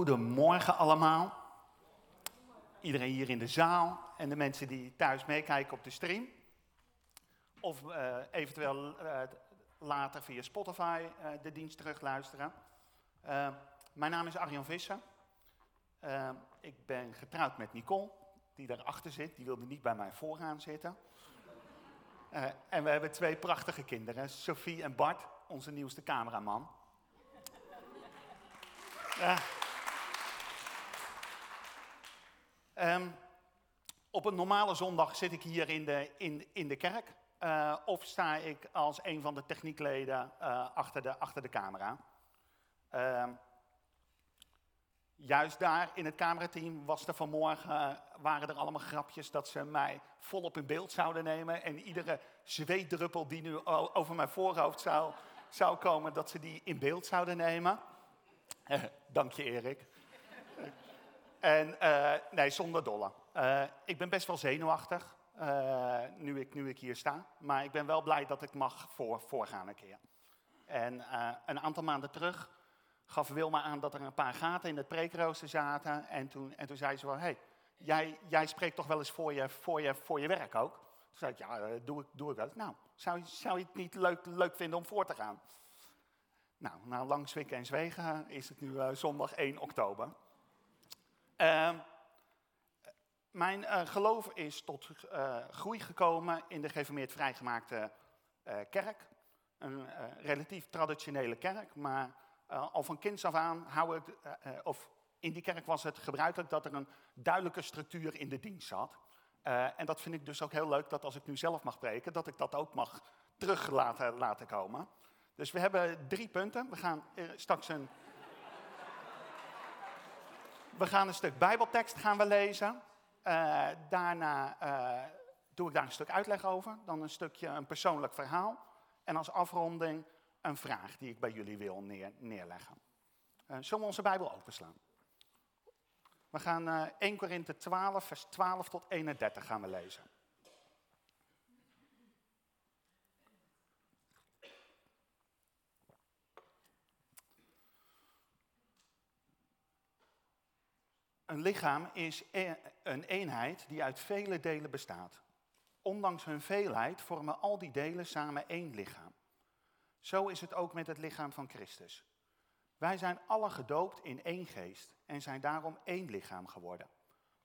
Goedemorgen allemaal. Iedereen hier in de zaal en de mensen die thuis meekijken op de stream. Of uh, eventueel uh, later via Spotify uh, de dienst terugluisteren. mijn naam is Arjan Visser. ik ben getrouwd met Nicole, die daarachter zit. Die wilde niet bij mij vooraan zitten. en we hebben twee prachtige kinderen, Sophie en Bart, onze nieuwste cameraman. Um, op een normale zondag zit ik hier in de, in, in de kerk. Uh, of sta ik als een van de techniekleden uh, achter, de, achter de camera. Uh, juist daar in het camerateam was er vanmorgen, waren er allemaal grapjes dat ze mij volop in beeld zouden nemen. En iedere zweetdruppel die nu over mijn voorhoofd zou, zou komen, dat ze die in beeld zouden nemen. Dank je Erik. En uh, nee, zonder dolle. Uh, ik ben best wel zenuwachtig uh, nu, ik, nu ik hier sta. Maar ik ben wel blij dat ik mag voor, voorgaan een keer. En een aantal maanden terug gaf Wilma aan dat er een paar gaten in het preekrooster zaten. En toen, en toen zei ze wel, hey, jij, jij spreekt toch wel eens voor je, voor je, voor je werk ook? Toen zei ik, ja, doe ik, doe ik wel. Nou, zou, zou je het niet leuk, leuk vinden om voor te gaan? Nou, na lang zwikken en zwegen is het nu zondag 1 oktober. Uh, mijn uh, geloof is tot uh, groei gekomen in de geformeerd vrijgemaakte uh, kerk. Een relatief traditionele kerk, maar al van kinds af aan hou ik, of in die kerk was het gebruikelijk dat er een duidelijke structuur in de dienst zat. en dat vind ik dus ook heel leuk dat als ik nu zelf mag preken, dat ik dat ook mag terug laten, laten komen. Dus we hebben drie punten. We gaan straks een we gaan een stuk Bijbeltekst gaan we lezen. Uh, daarna uh, doe ik daar een stuk uitleg over. Dan een stukje een persoonlijk verhaal. En als afronding een vraag die ik bij jullie wil neer, neerleggen. Uh, zullen we onze Bijbel openslaan? We gaan 1 Korinthe 12, vers 12 tot 31 gaan we lezen. Een lichaam is e-, een eenheid die uit vele delen bestaat. Ondanks hun veelheid vormen al die delen samen één lichaam. Zo is het ook met het lichaam van Christus. Wij zijn alle gedoopt in één geest en zijn daarom één lichaam geworden.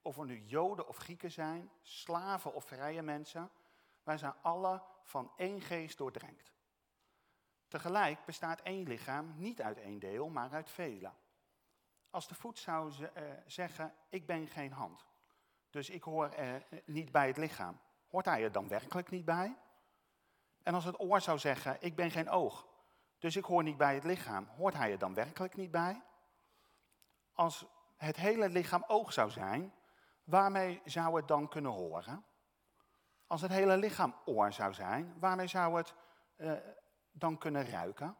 Of we nu Joden of Grieken zijn, slaven of vrije mensen, wij zijn alle van één geest doordrenkt. Tegelijk bestaat één lichaam niet uit één deel, maar uit vele. Als de voet zou uh, zeggen, ik ben geen hand, dus ik hoor uh, niet bij het lichaam, hoort hij er dan werkelijk niet bij? En als het oor zou zeggen, ik ben geen oog, dus ik hoor niet bij het lichaam, hoort hij er dan werkelijk niet bij? Als het hele lichaam oog zou zijn, waarmee zou het dan kunnen horen? Als het hele lichaam oor zou zijn, waarmee zou het uh, dan kunnen ruiken?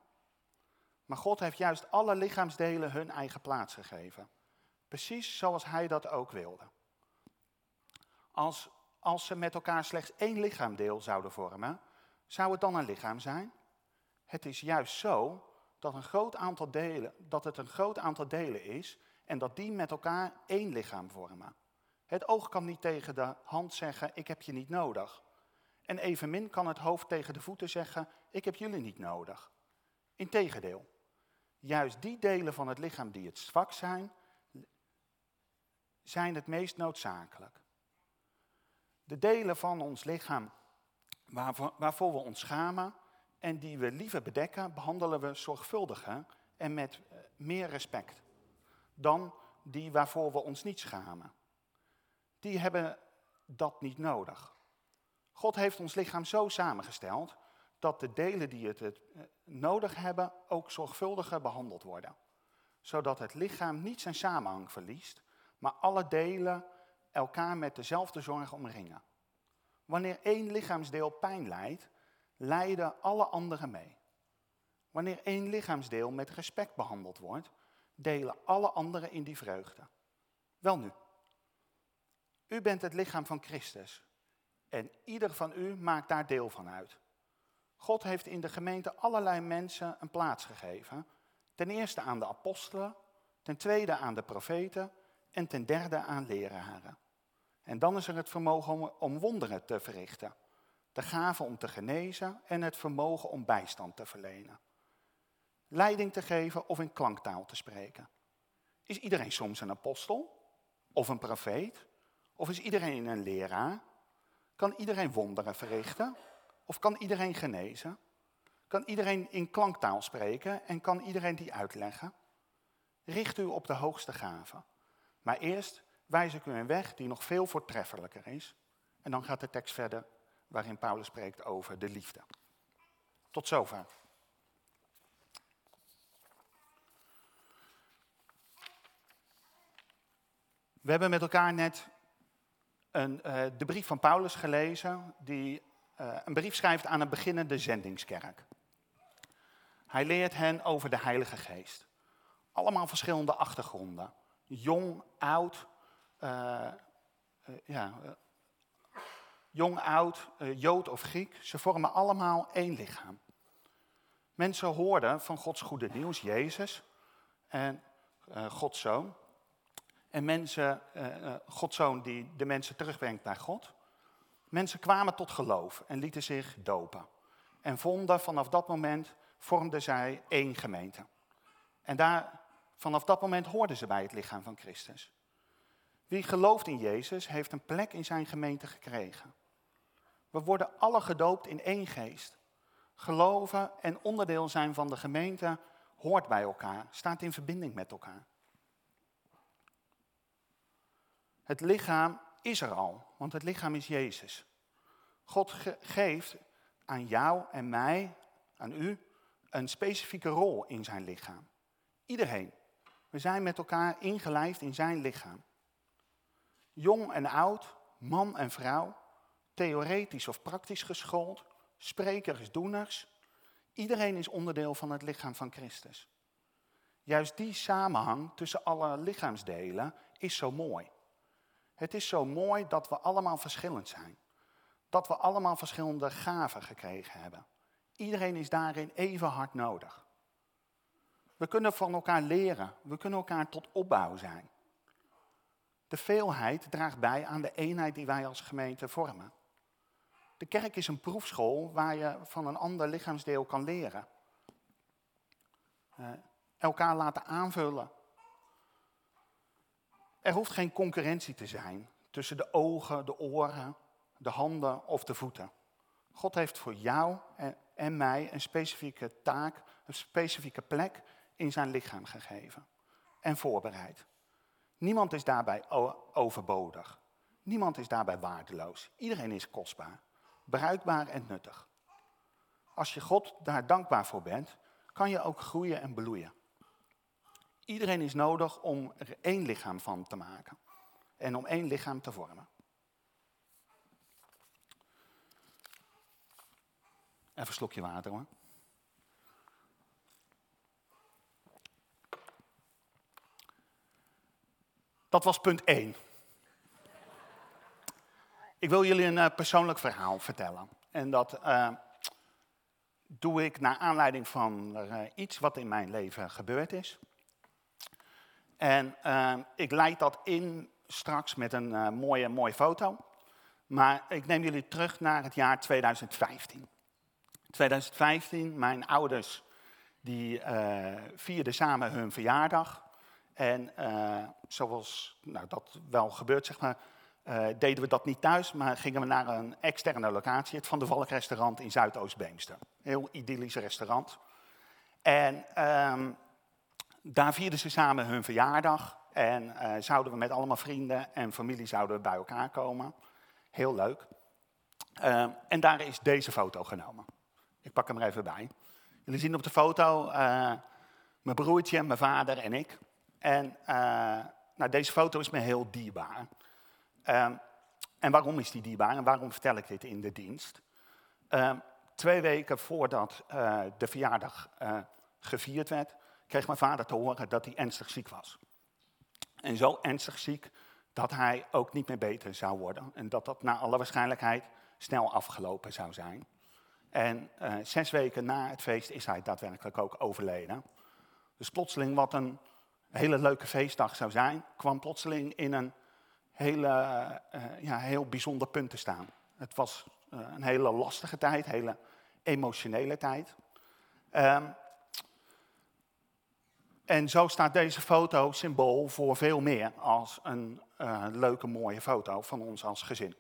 Maar God heeft juist alle lichaamsdelen hun eigen plaats gegeven. Precies zoals hij dat ook wilde. Als, als ze met elkaar slechts één lichaamdeel zouden vormen, zou het dan een lichaam zijn? Het is juist zo dat, een groot aantal delen, dat het een groot aantal delen is en dat die met elkaar één lichaam vormen. Het oog kan niet tegen de hand zeggen, ik heb je niet nodig. En evenmin kan het hoofd tegen de voeten zeggen, ik heb jullie niet nodig. Integendeel, juist die delen van het lichaam die het zwak zijn, zijn het meest noodzakelijk. De delen van ons lichaam waarvoor, we ons schamen en die we liever bedekken, behandelen we zorgvuldiger en met eh, meer respect dan die waarvoor we ons niet schamen. Die hebben dat niet nodig. God heeft ons lichaam zo samengesteld dat de delen die het, eh, nodig hebben ook zorgvuldiger behandeld worden. Zodat het lichaam niet zijn samenhang verliest, maar alle delen elkaar met dezelfde zorg omringen. Wanneer één lichaamsdeel pijn lijdt, lijden alle anderen mee. Wanneer één lichaamsdeel met respect behandeld wordt, delen alle anderen in die vreugde. Wel nu, u bent het lichaam van Christus en ieder van u maakt daar deel van uit. God heeft in de gemeente allerlei mensen een plaats gegeven. Ten eerste aan de apostelen, ten tweede aan de profeten en ten derde aan leraren. En dan is er het vermogen om, wonderen te verrichten, de gave om te genezen en het vermogen om bijstand te verlenen. Leiding te geven of in klanktaal te spreken. Is iedereen soms een apostel of een profeet? Of is iedereen een leraar? Kan iedereen wonderen verrichten? Of kan iedereen genezen? Kan iedereen in klanktaal spreken en kan iedereen die uitleggen? Richt u op de hoogste gave. Maar eerst wijs ik u een weg die nog veel voortreffelijker is. En dan gaat de tekst verder waarin Paulus spreekt over de liefde. Tot zover. We hebben met elkaar net een, uh, de brief van Paulus gelezen, die een brief schrijft aan een beginnende zendingskerk. Hij leert hen over de Heilige Geest. Allemaal verschillende achtergronden. Jong, oud, uh, ja, jong, oud, Jood of Griek. Ze vormen allemaal één lichaam. Mensen hoorden van Gods goede nieuws, Jezus en Gods Zoon. En mensen, Gods zoon die de mensen terugbrengt naar God. Mensen kwamen tot geloof en lieten zich dopen. En vonden vanaf dat moment, vormden zij één gemeente. En daar, vanaf dat moment hoorden ze bij het lichaam van Christus. Wie gelooft in Jezus, heeft een plek in zijn gemeente gekregen. We worden alle gedoopt in één geest. Geloven en onderdeel zijn van de gemeente hoort bij elkaar, staat in verbinding met elkaar. Het lichaam is er al, want het lichaam is Jezus. God geeft aan jou en mij, aan u, een specifieke rol in zijn lichaam. Iedereen. We zijn met elkaar ingelijfd in zijn lichaam. Jong en oud, man en vrouw, theoretisch of praktisch geschoold, sprekers, doeners. Iedereen is onderdeel van het lichaam van Christus. Juist die samenhang tussen alle lichaamsdelen is zo mooi. Het is zo mooi dat we allemaal verschillend zijn. Dat we allemaal verschillende gaven gekregen hebben. Iedereen is daarin even hard nodig. We kunnen van elkaar leren. We kunnen elkaar tot opbouw zijn. De veelheid draagt bij aan de eenheid die wij als gemeente vormen. De kerk is een proefschool waar je van een ander lichaamsdeel kan leren. Uh, elkaar laten aanvullen, er hoeft geen concurrentie te zijn tussen de ogen, de oren, de handen of de voeten. God heeft voor jou en mij een specifieke taak, een specifieke plek in zijn lichaam gegeven en voorbereid. Niemand is daarbij overbodig. Niemand is daarbij waardeloos. Iedereen is kostbaar, bruikbaar en nuttig. Als je God daar dankbaar voor bent, kan je ook groeien en bloeien. Iedereen is nodig om er één lichaam van te maken. En om één lichaam te vormen. Even een slokje water hoor. Dat was punt 1. Ik wil jullie een uh, persoonlijk verhaal vertellen. En dat uh, doe ik naar aanleiding van uh, iets wat in mijn leven gebeurd is. En uh, ik leid dat in straks met een uh, mooie, mooie foto. Maar ik neem jullie terug naar het jaar 2015. 2015, mijn ouders die uh, vierden samen hun verjaardag. En zoals nou, dat wel gebeurt, zeg maar, deden we dat niet thuis, maar gingen we naar een externe locatie, het Van de Valk restaurant in Zuidoost-Beemster. Heel idyllisch restaurant. En ehm, daar vierden ze samen hun verjaardag. En uh, zouden we met allemaal vrienden en familie zouden we bij elkaar komen. Heel leuk. Uh, en daar is deze foto genomen. Ik pak hem er even bij. Jullie zien op de foto uh, mijn broertje, mijn vader en ik. En nou, deze foto is me heel dierbaar. en waarom is die dierbaar en waarom vertel ik dit in de dienst? twee weken voordat de verjaardag gevierd werd, kreeg mijn vader te horen dat hij ernstig ziek was. En zo ernstig ziek dat hij ook niet meer beter zou worden. En dat dat naar alle waarschijnlijkheid snel afgelopen zou zijn. En uh, zes weken na het feest is hij daadwerkelijk ook overleden. Dus plotseling wat een hele leuke feestdag zou zijn, kwam plotseling in een hele, ja, heel bijzonder punt te staan. Het was een hele lastige tijd, hele emotionele tijd. Um, en zo staat deze foto symbool voor veel meer als een uh, leuke, mooie foto van ons als gezin.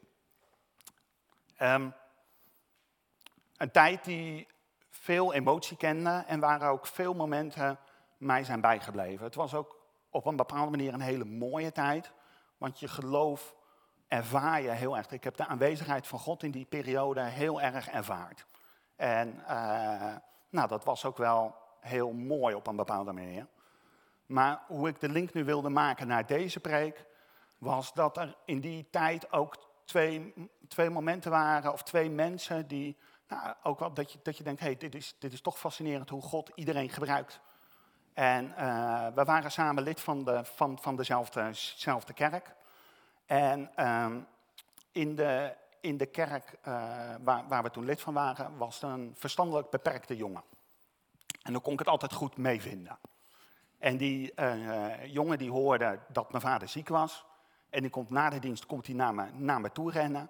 Um, een tijd die veel emotie kende en waar ook veel momenten mij zijn bijgebleven. Het was ook op een bepaalde manier een hele mooie tijd, want je geloof ervaar je heel erg. Ik heb de aanwezigheid van God in die periode heel erg ervaard. En uh, nou, dat was ook wel heel mooi op een bepaalde manier. Maar hoe ik de link nu wilde maken naar deze preek, was dat er in die tijd ook twee, twee momenten waren, of twee mensen die, nou, ook wel dat je, dat je denkt, hé, hey, dit, is, dit is toch fascinerend hoe God iedereen gebruikt. En uh, we waren samen lid van, de, van, van dezelfde, kerk. En uh, in, de, in de kerk uh, waar, waar we toen lid van waren, was er een verstandelijk beperkte jongen. En dan kon ik het altijd goed meevinden. En die uh, jongen die hoorde dat mijn vader ziek was. En die komt na de dienst komt hij naar, me, naar me toe rennen.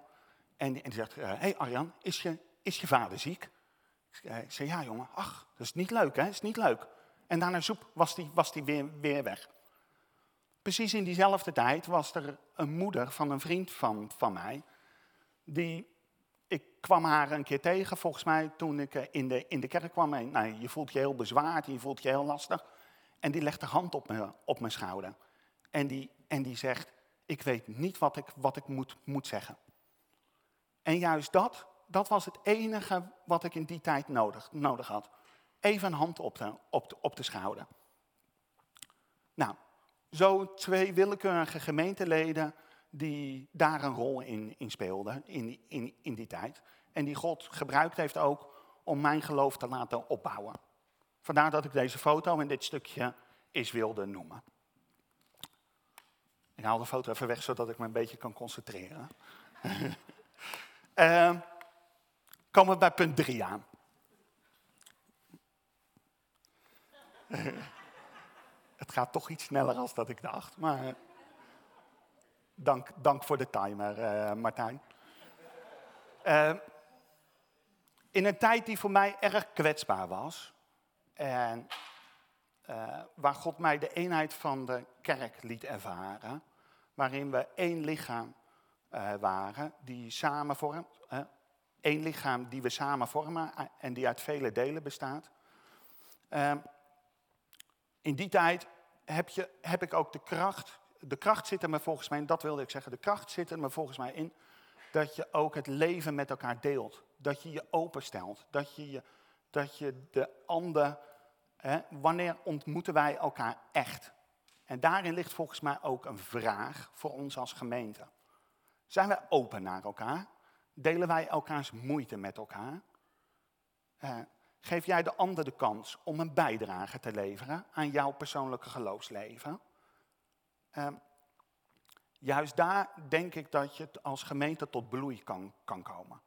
En, en die zegt, hé uh, hey Arjan, is je, is je vader ziek? Ik zei, ja jongen, ach, dat is niet leuk hè, dat is niet leuk. En daarna zoep was die, was die weer, weer weg. Precies in diezelfde tijd was er een moeder van een vriend van, van mij. Die, ik kwam haar een keer tegen, volgens mij, toen ik in de, in de kerk kwam. En, nou, je voelt je heel bezwaard, je voelt je heel lastig. En die legt de hand op, me, op mijn schouder. En die, en die zegt, ik weet niet wat ik, wat ik moet, moet zeggen. En juist dat, dat was het enige wat ik in die tijd nodig, nodig had. Even een hand op de, op, op de schouder. Nou, zo twee willekeurige gemeenteleden die daar een rol in, in speelden in, in, in die tijd. En die God gebruikt heeft ook om mijn geloof te laten opbouwen. Vandaar dat ik deze foto en dit stukje is wilde noemen. Ik haal de foto even weg, zodat ik me een beetje kan concentreren. uh, komen we bij punt 3 aan. Het gaat toch iets sneller dan dat ik dacht, maar dank, dank voor de timer, uh, Martijn. Uh, in een tijd die voor mij erg kwetsbaar was, en uh, waar God mij de eenheid van de kerk liet ervaren. Waarin we één lichaam uh, waren die samen vormt. Uh, één lichaam die we samen vormen en die uit vele delen bestaat. Ehm, in die tijd heb, je, heb ik ook de kracht. De kracht zit er me volgens mij in, dat wilde ik zeggen. De kracht zit er me volgens mij in dat je ook het leven met elkaar deelt. Dat je je openstelt. Dat je je dat je de ander, hè, wanneer ontmoeten wij elkaar echt? En daarin ligt volgens mij ook een vraag voor ons als gemeente. Zijn wij open naar elkaar? Delen wij elkaars moeite met elkaar? Uh, geef jij de ander de kans om een bijdrage te leveren aan jouw persoonlijke geloofsleven? Uh, juist daar denk ik dat je als gemeente tot bloei kan, kan komen.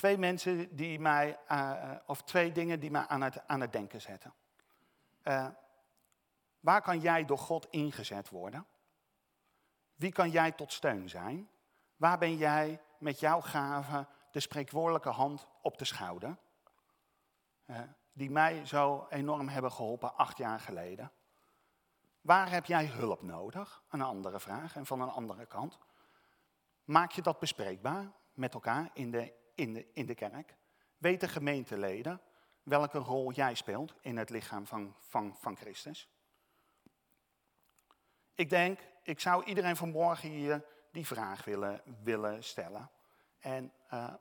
Twee mensen die mij, uh, of twee dingen die mij aan het, aan het denken zetten. Uh, waar kan jij door God ingezet worden? Wie kan jij tot steun zijn? Waar ben jij met jouw gave de spreekwoordelijke hand op de schouder? Die mij zo enorm hebben geholpen acht jaar geleden. Waar heb jij hulp nodig? Een andere vraag. En van een andere kant. Maak je dat bespreekbaar met elkaar in de in de, in de kerk? Weten gemeenteleden welke rol jij speelt in het lichaam van, van, van Christus? Ik denk, ik zou iedereen vanmorgen hier die vraag willen, willen stellen. En uh,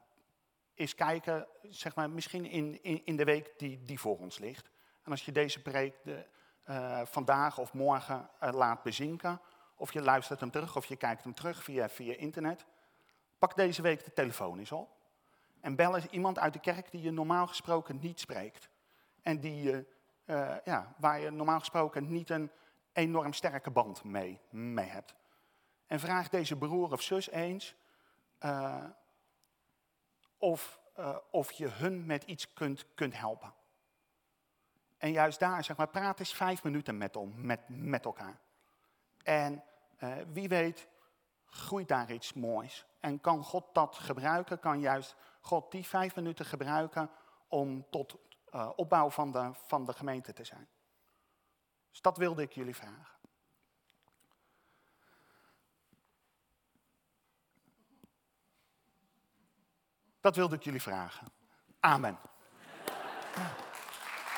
eens kijken, zeg maar, misschien in, in, in de week die, die voor ons ligt. En als je deze preek de, uh, vandaag of morgen uh, laat bezinken, of je luistert hem terug of je kijkt hem terug via, via internet, pak deze week de telefoon eens op. En bel is iemand uit de kerk die je normaal gesproken niet spreekt. En die je, uh, ja, waar je normaal gesproken niet een enorm sterke band mee, mee hebt. En vraag deze broer of zus eens uh, of, uh, of je hun met iets kunt, kunt helpen. En juist daar, zeg maar, praat eens vijf minuten met, om, met, met elkaar. En eh, wie weet, groeit daar iets moois. En kan God dat gebruiken? Kan juist God die vijf minuten gebruiken om tot uh, opbouw van de, van de gemeente te zijn? Dus dat wilde ik jullie vragen. Dat wilde ik jullie vragen. Amen.